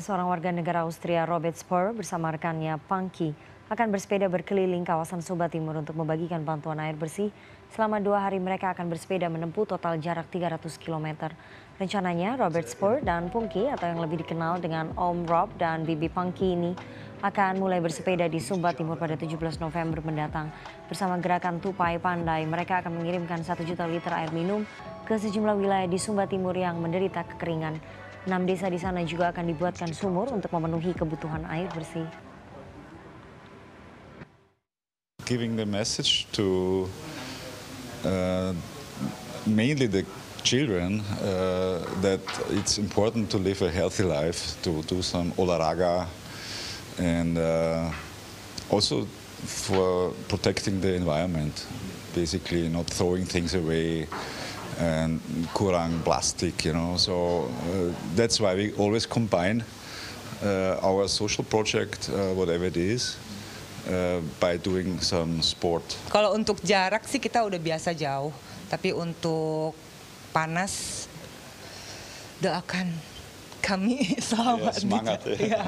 Seorang warga negara Austria Robert Spur bersama rekannya Pangki akan bersepeda berkeliling kawasan Sumba Timur untuk membagikan bantuan air bersih. Selama dua hari mereka akan bersepeda menempuh total jarak 300 km. Rencananya Robert Spur dan Pungki atau yang lebih dikenal dengan Om Rob dan Bibi Pangki ini akan mulai bersepeda di Sumba Timur pada 17 November mendatang. Bersama gerakan Tupai Pandai, mereka akan mengirimkan 1 juta liter air minum ke sejumlah wilayah di Sumba Timur yang menderita kekeringan. Enam desa di sana juga akan dibuatkan sumur untuk memenuhi kebutuhan air bersih. Giving the message to uh, mainly the children uh, that it's important to live a healthy life, to do some olaraga, and uh, also for protecting the environment, basically not throwing things away and kurang plastic, you know. So uh, that's why we always combine uh, our social project, uh, whatever it is, uh, by doing some sport. Kalau untuk jarak sih kita udah biasa jauh, tapi untuk panas doakan kami selamat. Ya, semangat ya. Iya.